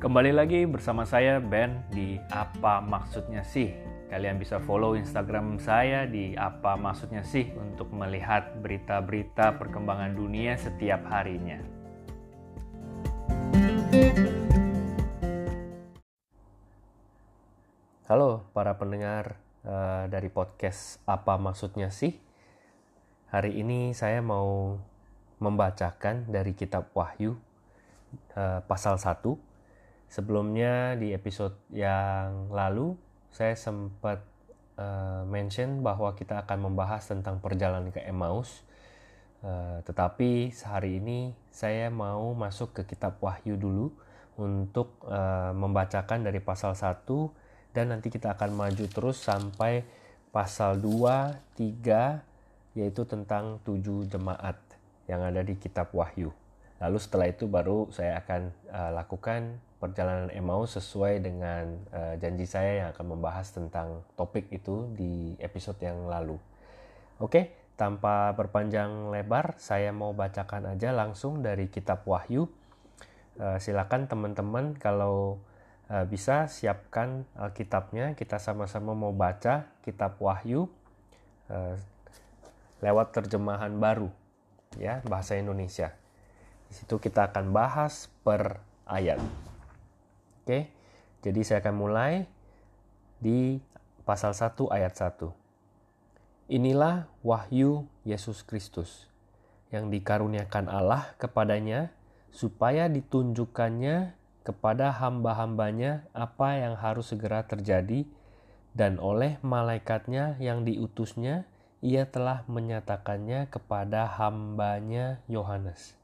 Kembali lagi bersama saya Ben di Apa Maksudnya Sih. Kalian bisa follow Instagram saya di Apa Maksudnya Sih untuk melihat berita-berita perkembangan dunia setiap harinya. Halo para pendengar uh, dari podcast Apa Maksudnya Sih. Hari ini saya mau membacakan dari kitab Wahyu uh, pasal 1 Sebelumnya di episode yang lalu saya sempat uh, mention bahwa kita akan membahas tentang perjalanan ke Emmaus. Uh, tetapi sehari ini saya mau masuk ke kitab Wahyu dulu untuk uh, membacakan dari pasal 1 dan nanti kita akan maju terus sampai pasal 2, 3 yaitu tentang tujuh jemaat yang ada di kitab Wahyu. Lalu setelah itu baru saya akan uh, lakukan perjalanan Emmaus sesuai dengan uh, janji saya yang akan membahas tentang topik itu di episode yang lalu. Oke, tanpa berpanjang lebar, saya mau bacakan aja langsung dari kitab Wahyu. Uh, silakan teman-teman kalau uh, bisa siapkan Alkitabnya, kita sama-sama mau baca kitab Wahyu uh, lewat terjemahan baru ya bahasa Indonesia. Di situ kita akan bahas per ayat. Oke, jadi saya akan mulai di pasal 1 ayat 1. Inilah wahyu Yesus Kristus yang dikaruniakan Allah kepadanya supaya ditunjukkannya kepada hamba-hambanya apa yang harus segera terjadi dan oleh malaikatnya yang diutusnya ia telah menyatakannya kepada hambanya Yohanes.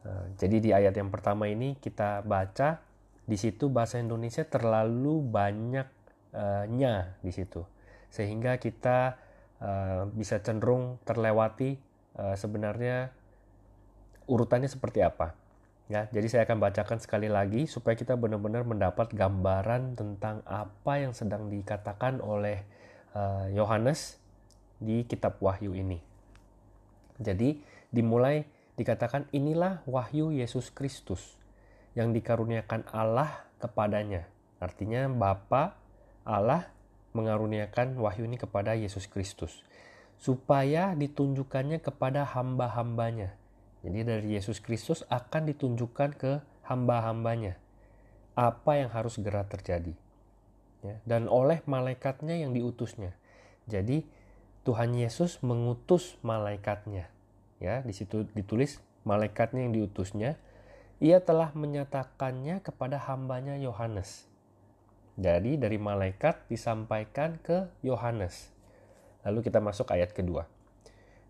Nah, jadi di ayat yang pertama ini kita baca di situ bahasa Indonesia terlalu banyak uh, nya di situ. Sehingga kita uh, bisa cenderung terlewati uh, sebenarnya urutannya seperti apa ya. Jadi saya akan bacakan sekali lagi supaya kita benar-benar mendapat gambaran tentang apa yang sedang dikatakan oleh Yohanes uh, di kitab Wahyu ini. Jadi dimulai dikatakan inilah Wahyu Yesus Kristus yang dikaruniakan Allah kepadanya. Artinya Bapa Allah mengaruniakan wahyu ini kepada Yesus Kristus supaya ditunjukkannya kepada hamba-hambanya. Jadi dari Yesus Kristus akan ditunjukkan ke hamba-hambanya apa yang harus segera terjadi. Ya, dan oleh malaikatnya yang diutusnya. Jadi Tuhan Yesus mengutus malaikatnya. Ya, di situ ditulis malaikatnya yang diutusnya ia telah menyatakannya kepada hambanya Yohanes. Jadi dari malaikat disampaikan ke Yohanes. Lalu kita masuk ayat kedua.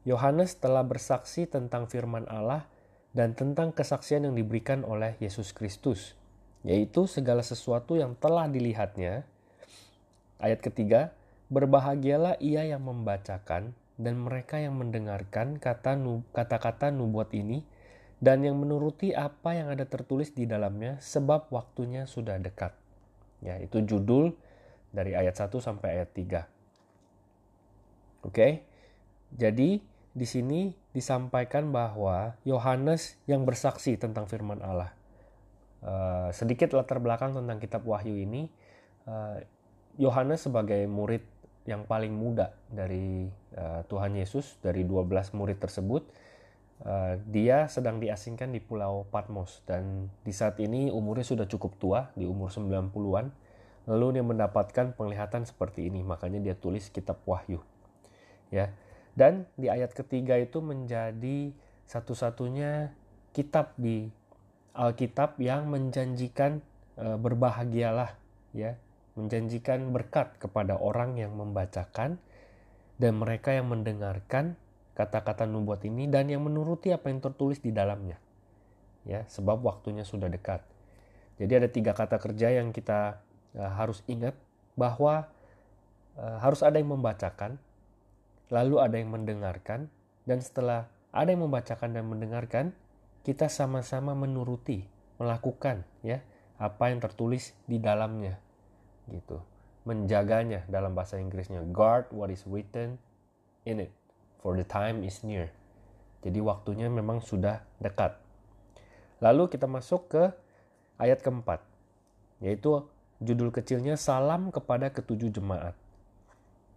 Yohanes telah bersaksi tentang firman Allah dan tentang kesaksian yang diberikan oleh Yesus Kristus, yaitu segala sesuatu yang telah dilihatnya. Ayat ketiga, berbahagialah ia yang membacakan dan mereka yang mendengarkan kata-kata nubuat ini dan yang menuruti apa yang ada tertulis di dalamnya sebab waktunya sudah dekat. Ya, itu judul dari ayat 1 sampai ayat 3. Oke. Jadi di sini disampaikan bahwa Yohanes yang bersaksi tentang firman Allah. Uh, sedikit latar belakang tentang kitab Wahyu ini. Uh, Yohanes sebagai murid yang paling muda dari uh, Tuhan Yesus dari 12 murid tersebut Uh, dia sedang diasingkan di Pulau Patmos dan di saat ini umurnya sudah cukup tua, di umur 90-an. Lalu dia mendapatkan penglihatan seperti ini, makanya dia tulis kitab Wahyu. Ya. Dan di ayat ketiga itu menjadi satu-satunya kitab di Alkitab yang menjanjikan uh, berbahagialah ya, menjanjikan berkat kepada orang yang membacakan dan mereka yang mendengarkan kata-kata nubuat ini dan yang menuruti apa yang tertulis di dalamnya. Ya, sebab waktunya sudah dekat. Jadi ada tiga kata kerja yang kita uh, harus ingat bahwa uh, harus ada yang membacakan, lalu ada yang mendengarkan, dan setelah ada yang membacakan dan mendengarkan, kita sama-sama menuruti, melakukan ya apa yang tertulis di dalamnya. Gitu. Menjaganya dalam bahasa Inggrisnya guard what is written in it for the time is near. Jadi waktunya memang sudah dekat. Lalu kita masuk ke ayat keempat. yaitu judul kecilnya Salam kepada ketujuh jemaat.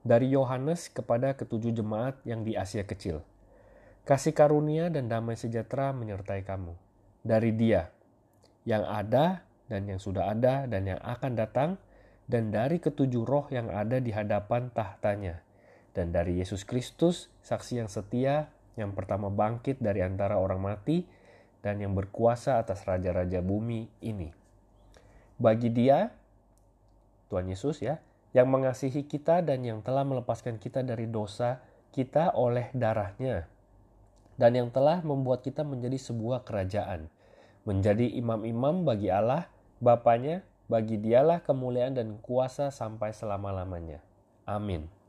Dari Yohanes kepada ketujuh jemaat yang di Asia Kecil. Kasih karunia dan damai sejahtera menyertai kamu. Dari dia, yang ada dan yang sudah ada dan yang akan datang, dan dari ketujuh roh yang ada di hadapan tahtanya, dan dari Yesus Kristus, saksi yang setia, yang pertama bangkit dari antara orang mati, dan yang berkuasa atas raja-raja bumi ini. Bagi dia, Tuhan Yesus ya, yang mengasihi kita dan yang telah melepaskan kita dari dosa kita oleh darahnya, dan yang telah membuat kita menjadi sebuah kerajaan, menjadi imam-imam bagi Allah, Bapaknya, bagi dialah kemuliaan dan kuasa sampai selama-lamanya. Amin.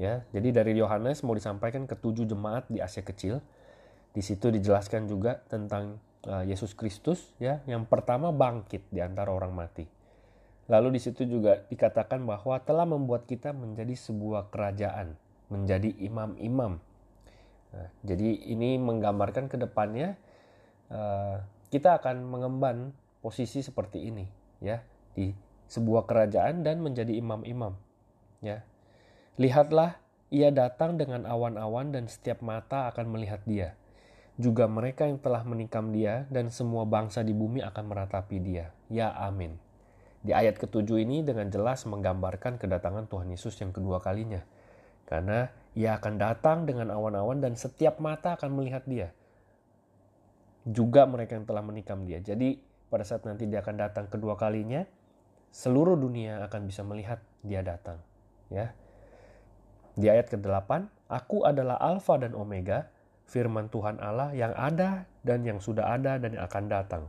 Ya, jadi dari Yohanes mau disampaikan ke tujuh jemaat di Asia Kecil. Di situ dijelaskan juga tentang uh, Yesus Kristus ya, yang pertama bangkit di antara orang mati. Lalu di situ juga dikatakan bahwa telah membuat kita menjadi sebuah kerajaan, menjadi imam-imam Nah, jadi ini menggambarkan ke depannya uh, kita akan mengemban posisi seperti ini ya di sebuah kerajaan dan menjadi imam-imam ya. Lihatlah ia datang dengan awan-awan dan setiap mata akan melihat dia. Juga mereka yang telah menikam dia dan semua bangsa di bumi akan meratapi dia. Ya amin. Di ayat ketujuh ini dengan jelas menggambarkan kedatangan Tuhan Yesus yang kedua kalinya. Karena ia akan datang dengan awan-awan dan setiap mata akan melihat dia. Juga mereka yang telah menikam dia. Jadi pada saat nanti dia akan datang kedua kalinya, seluruh dunia akan bisa melihat dia datang. Ya. Di ayat ke-8, Aku adalah Alfa dan Omega, firman Tuhan Allah yang ada dan yang sudah ada dan yang akan datang,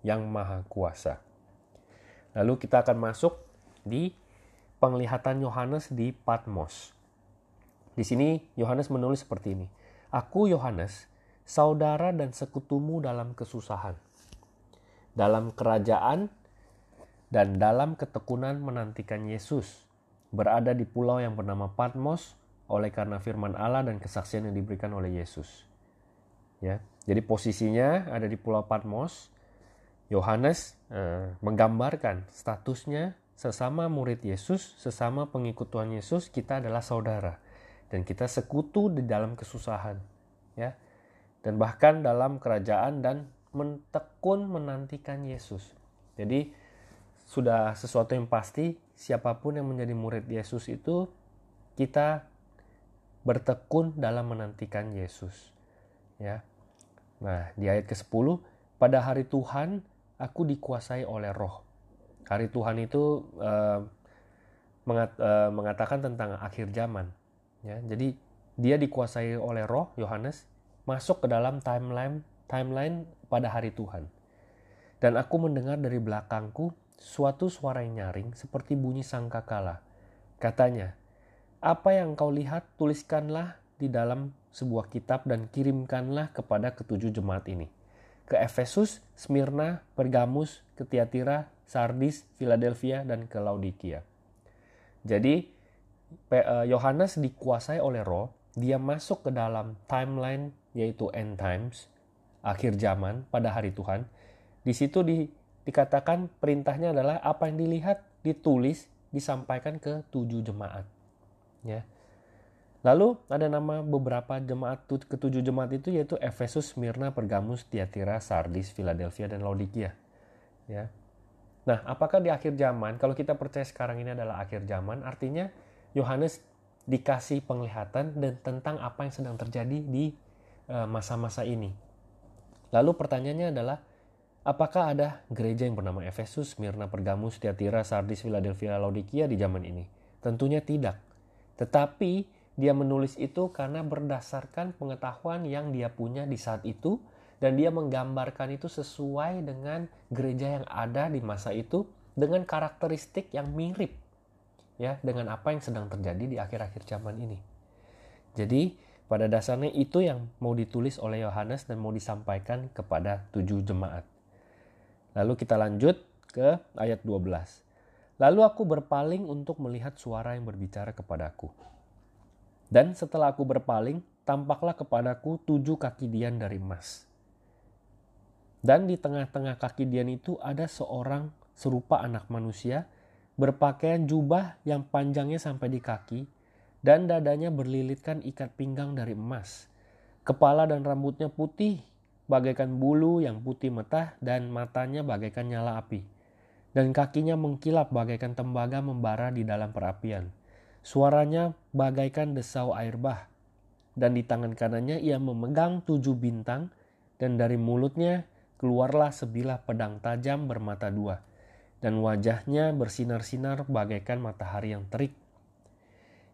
yang maha kuasa. Lalu kita akan masuk di penglihatan Yohanes di Patmos. Di sini Yohanes menulis seperti ini. Aku Yohanes, saudara dan sekutumu dalam kesusahan, dalam kerajaan dan dalam ketekunan menantikan Yesus, berada di pulau yang bernama Patmos oleh karena firman Allah dan kesaksian yang diberikan oleh Yesus. Ya, jadi posisinya ada di pulau Patmos. Yohanes eh, menggambarkan statusnya sesama murid Yesus, sesama pengikut Tuhan Yesus, kita adalah saudara dan kita sekutu di dalam kesusahan ya dan bahkan dalam kerajaan dan mentekun menantikan Yesus jadi sudah sesuatu yang pasti siapa pun yang menjadi murid Yesus itu kita bertekun dalam menantikan Yesus ya. Nah di ayat ke-10 pada hari Tuhan aku dikuasai oleh roh. Hari Tuhan itu mengat, uh, mengatakan tentang akhir zaman Ya, jadi dia dikuasai oleh Roh Yohanes masuk ke dalam timeline timeline pada hari Tuhan. Dan aku mendengar dari belakangku suatu suara yang nyaring seperti bunyi sangkakala. Katanya, "Apa yang kau lihat tuliskanlah di dalam sebuah kitab dan kirimkanlah kepada ketujuh jemaat ini." Ke Efesus, Smyrna, Pergamus, ke Tiatira, Sardis, Philadelphia, dan ke Laodikia. Jadi, Eh, Yohanes dikuasai oleh roh, dia masuk ke dalam timeline yaitu end times, akhir zaman pada hari Tuhan. Di situ di, dikatakan perintahnya adalah apa yang dilihat, ditulis, disampaikan ke tujuh jemaat. Ya. Lalu ada nama beberapa jemaat ketujuh jemaat itu yaitu Efesus, Smyrna, Pergamus, Tiatira, Sardis, Philadelphia, dan Laodikia. Ya. Nah, apakah di akhir zaman, kalau kita percaya sekarang ini adalah akhir zaman, artinya Yohanes dikasih penglihatan dan tentang apa yang sedang terjadi di eh, masa-masa ini. Lalu pertanyaannya adalah, apakah ada gereja yang bernama Efesus, Mirna, Pergamus, Tiatira, Sardis, Philadelphia, Laodikia di zaman ini? Tentunya tidak. Tetapi dia menulis itu karena berdasarkan pengetahuan yang dia punya di saat itu dan dia menggambarkan itu sesuai dengan gereja yang ada di masa itu dengan karakteristik yang mirip ya dengan apa yang sedang terjadi di akhir-akhir zaman ini. Jadi pada dasarnya itu yang mau ditulis oleh Yohanes dan mau disampaikan kepada tujuh jemaat. Lalu kita lanjut ke ayat 12. Lalu aku berpaling untuk melihat suara yang berbicara kepadaku. Dan setelah aku berpaling, tampaklah kepadaku tujuh kaki dian dari emas. Dan di tengah-tengah kaki dian itu ada seorang serupa anak manusia, berpakaian jubah yang panjangnya sampai di kaki, dan dadanya berlilitkan ikat pinggang dari emas. Kepala dan rambutnya putih, bagaikan bulu yang putih metah, dan matanya bagaikan nyala api. Dan kakinya mengkilap bagaikan tembaga membara di dalam perapian. Suaranya bagaikan desau air bah. Dan di tangan kanannya ia memegang tujuh bintang, dan dari mulutnya keluarlah sebilah pedang tajam bermata dua dan wajahnya bersinar-sinar bagaikan matahari yang terik.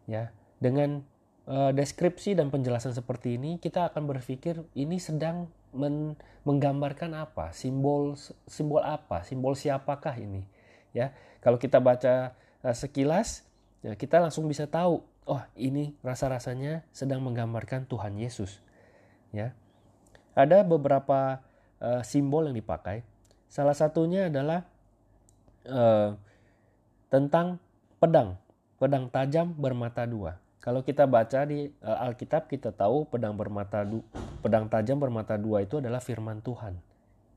Ya, dengan uh, deskripsi dan penjelasan seperti ini, kita akan berpikir ini sedang men menggambarkan apa? Simbol simbol apa? Simbol siapakah ini? Ya, kalau kita baca uh, sekilas, ya, kita langsung bisa tahu, oh ini rasa-rasanya sedang menggambarkan Tuhan Yesus. Ya, ada beberapa uh, simbol yang dipakai. Salah satunya adalah uh, tentang pedang, pedang tajam bermata dua. Kalau kita baca di uh, Alkitab kita tahu pedang bermata pedang tajam bermata dua itu adalah firman Tuhan,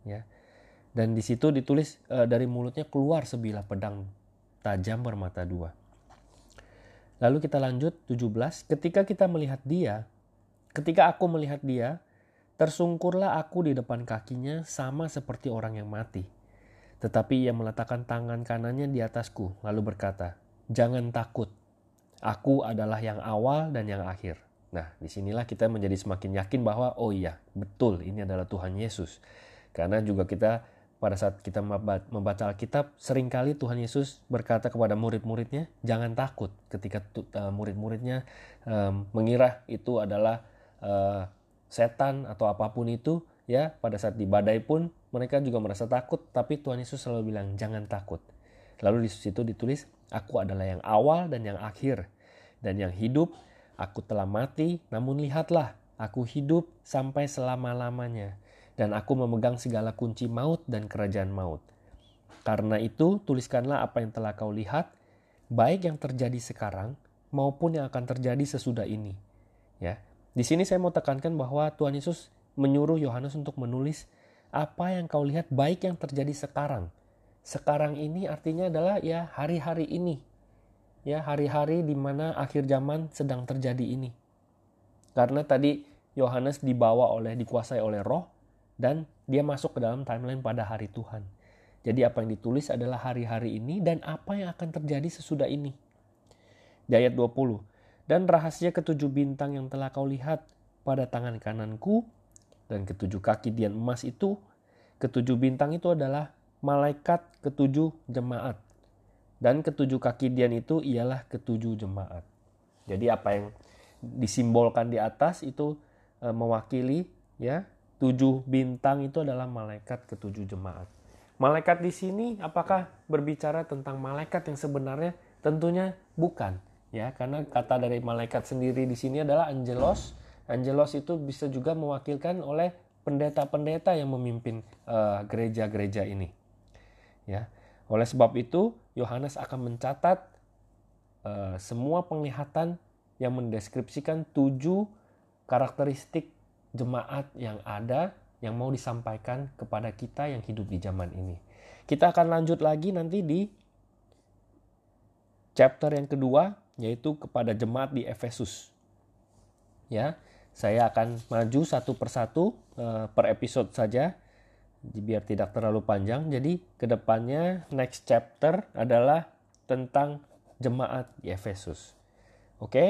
ya. Dan di situ ditulis uh, dari mulutnya keluar sebilah pedang tajam bermata dua. Lalu kita lanjut 17, ketika kita melihat dia, ketika aku melihat dia, tersungkurlah aku di depan kakinya sama seperti orang yang mati. Tetapi ia meletakkan tangan kanannya di atasku, lalu berkata, "Jangan takut, aku adalah yang awal dan yang akhir." Nah, di sinilah kita menjadi semakin yakin bahwa, oh iya, betul, ini adalah Tuhan Yesus. Karena juga kita pada saat kita membaca Alkitab, sering kali Tuhan Yesus berkata kepada murid-muridnya, jangan takut ketika uh, murid-muridnya mengira itu adalah uh, setan atau apa pun itu, ya pada saat di badai pun mereka juga merasa takut, tapi Tuhan Yesus selalu bilang, jangan takut. Lalu di situ ditulis, aku adalah yang awal dan yang akhir. Dan yang hidup, aku telah mati, namun lihatlah, aku hidup sampai selama-lamanya. Dan aku memegang segala kunci maut dan kerajaan maut. Karena itu, tuliskanlah apa yang telah kau lihat, baik yang terjadi sekarang maupun yang akan terjadi sesudah ini. Ya, di sini saya mau tekankan bahwa Tuhan Yesus menyuruh Yohanes untuk menulis apa yang kau lihat baik yang terjadi sekarang. Sekarang ini artinya adalah ya hari-hari ini. Ya, hari-hari di mana akhir zaman sedang terjadi ini. Karena tadi Yohanes dibawa oleh dikuasai oleh roh dan dia masuk ke dalam timeline pada hari Tuhan. Jadi apa yang ditulis adalah hari-hari ini dan apa yang akan terjadi sesudah ini. Di ayat 20. Dan rahasia ketujuh bintang yang telah kau lihat pada tangan kananku dan ketujuh kaki dian emas itu, ketujuh bintang itu adalah malaikat ketujuh jemaat. Dan ketujuh kaki dian itu ialah ketujuh jemaat. Jadi apa yang disimbolkan di atas itu e, mewakili ya tujuh bintang itu adalah malaikat ketujuh jemaat. Malaikat di sini apakah berbicara tentang malaikat yang sebenarnya? Tentunya bukan ya karena kata dari malaikat sendiri di sini adalah angelos Angelos itu bisa juga mewakilkan oleh pendeta-pendeta yang memimpin eh, gereja-gereja uh, ini. Ya. Oleh sebab itu, Yohanes akan mencatat uh, semua penglihatan yang mendeskripsikan tujuh karakteristik jemaat yang ada yang mau disampaikan kepada kita yang hidup di zaman ini. Kita akan lanjut lagi nanti di chapter yang kedua yaitu kepada jemaat di Efesus. Ya, saya akan maju satu persatu uh, per episode saja biar tidak terlalu panjang. Jadi ke depannya next chapter adalah tentang jemaat di Efesus. Oke, okay?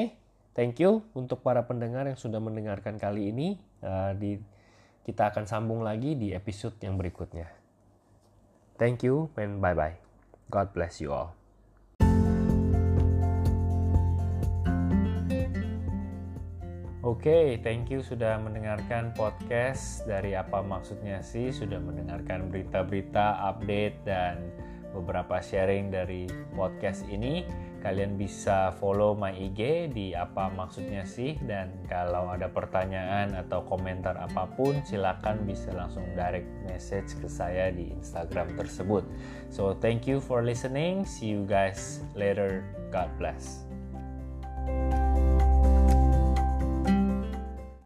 thank you untuk para pendengar yang sudah mendengarkan kali ini. Uh, di kita akan sambung lagi di episode yang berikutnya. Thank you and bye bye. God bless you all. Oke, okay, thank you sudah mendengarkan podcast dari apa maksudnya sih, sudah mendengarkan berita-berita, update dan beberapa sharing dari podcast ini. Kalian bisa follow my IG di apa maksudnya sih dan kalau ada pertanyaan atau komentar apa pun silakan bisa langsung direct message ke saya di Instagram tersebut. So thank you for listening. See you guys later. God bless.